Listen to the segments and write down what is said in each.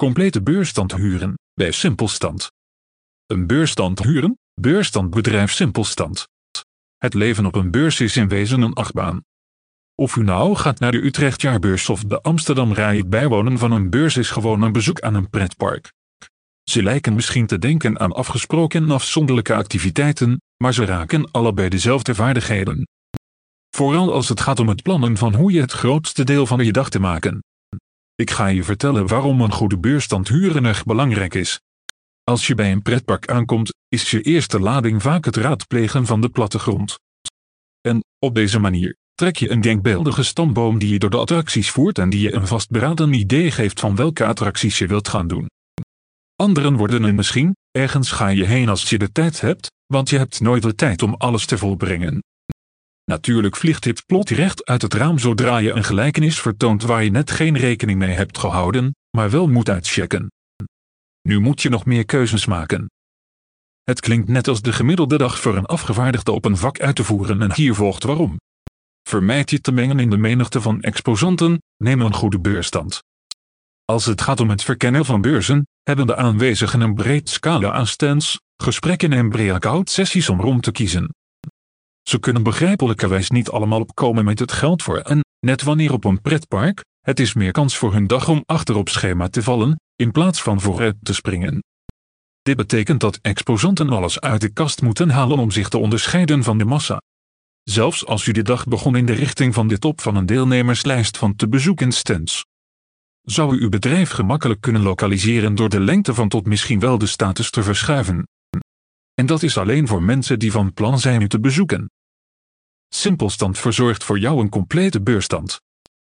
complete beurstand huren, bij Simpelstand. Een beurstand huren, beurstandbedrijf Simpelstand. Het leven op een beurs is in wezen een achtbaan. Of u nou gaat naar de Utrecht Jaarbeurs of de Amsterdam Rij, het bijwonen van een beurs is gewoon een bezoek aan een pretpark. Ze lijken misschien te denken aan afgesproken en afzonderlijke activiteiten, maar ze raken allebei dezelfde vaardigheden. Vooral als het gaat om het plannen van hoe je het grootste deel van je dag te maken. Ik ga je vertellen waarom een goede beurstand huren erg belangrijk is. Als je bij een pretpark aankomt, is je eerste lading vaak het raadplegen van de plattegrond. En, op deze manier, trek je een denkbeeldige stamboom die je door de attracties voert en die je een vastberaden idee geeft van welke attracties je wilt gaan doen. Anderen worden een misschien, ergens ga je heen als je de tijd hebt, want je hebt nooit de tijd om alles te volbrengen. Natuurlijk vliegt dit plot recht uit het raam zodra je een gelijkenis vertoont waar je net geen rekening mee hebt gehouden, maar wel moet uitchecken. Nu moet je nog meer keuzes maken. Het klinkt net als de gemiddelde dag voor een afgevaardigde op een vak uit te voeren en hier volgt waarom. Vermijd je te mengen in de menigte van exposanten, neem een goede beurstand. Als het gaat om het verkennen van beurzen, hebben de aanwezigen een breed scala aan stands, gesprekken en breakout sessies om rond te kiezen. Ze kunnen begrijpelijkerwijs niet allemaal opkomen met het geld voor en, net wanneer op een pretpark, het is meer kans voor hun dag om achter op schema te vallen, in plaats van vooruit te springen. Dit betekent dat exposanten alles uit de kast moeten halen om zich te onderscheiden van de massa. Zelfs als u de dag begon in de richting van de top van een deelnemerslijst van te bezoeken stands. Zou u uw bedrijf gemakkelijk kunnen lokaliseren door de lengte van tot misschien wel de status te verschuiven. En dat is alleen voor mensen die van plan zijn u te bezoeken. Simpelstand verzorgt voor jou een complete beurstand.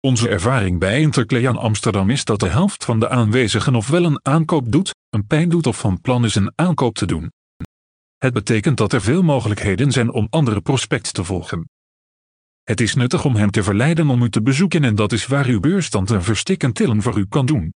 Onze ervaring bij Interclean Amsterdam is dat de helft van de aanwezigen ofwel een aankoop doet, een pijn doet of van plan is een aankoop te doen. Het betekent dat er veel mogelijkheden zijn om andere prospects te volgen. Het is nuttig om hem te verleiden om u te bezoeken en dat is waar uw beurstand een verstikkend tillen voor u kan doen.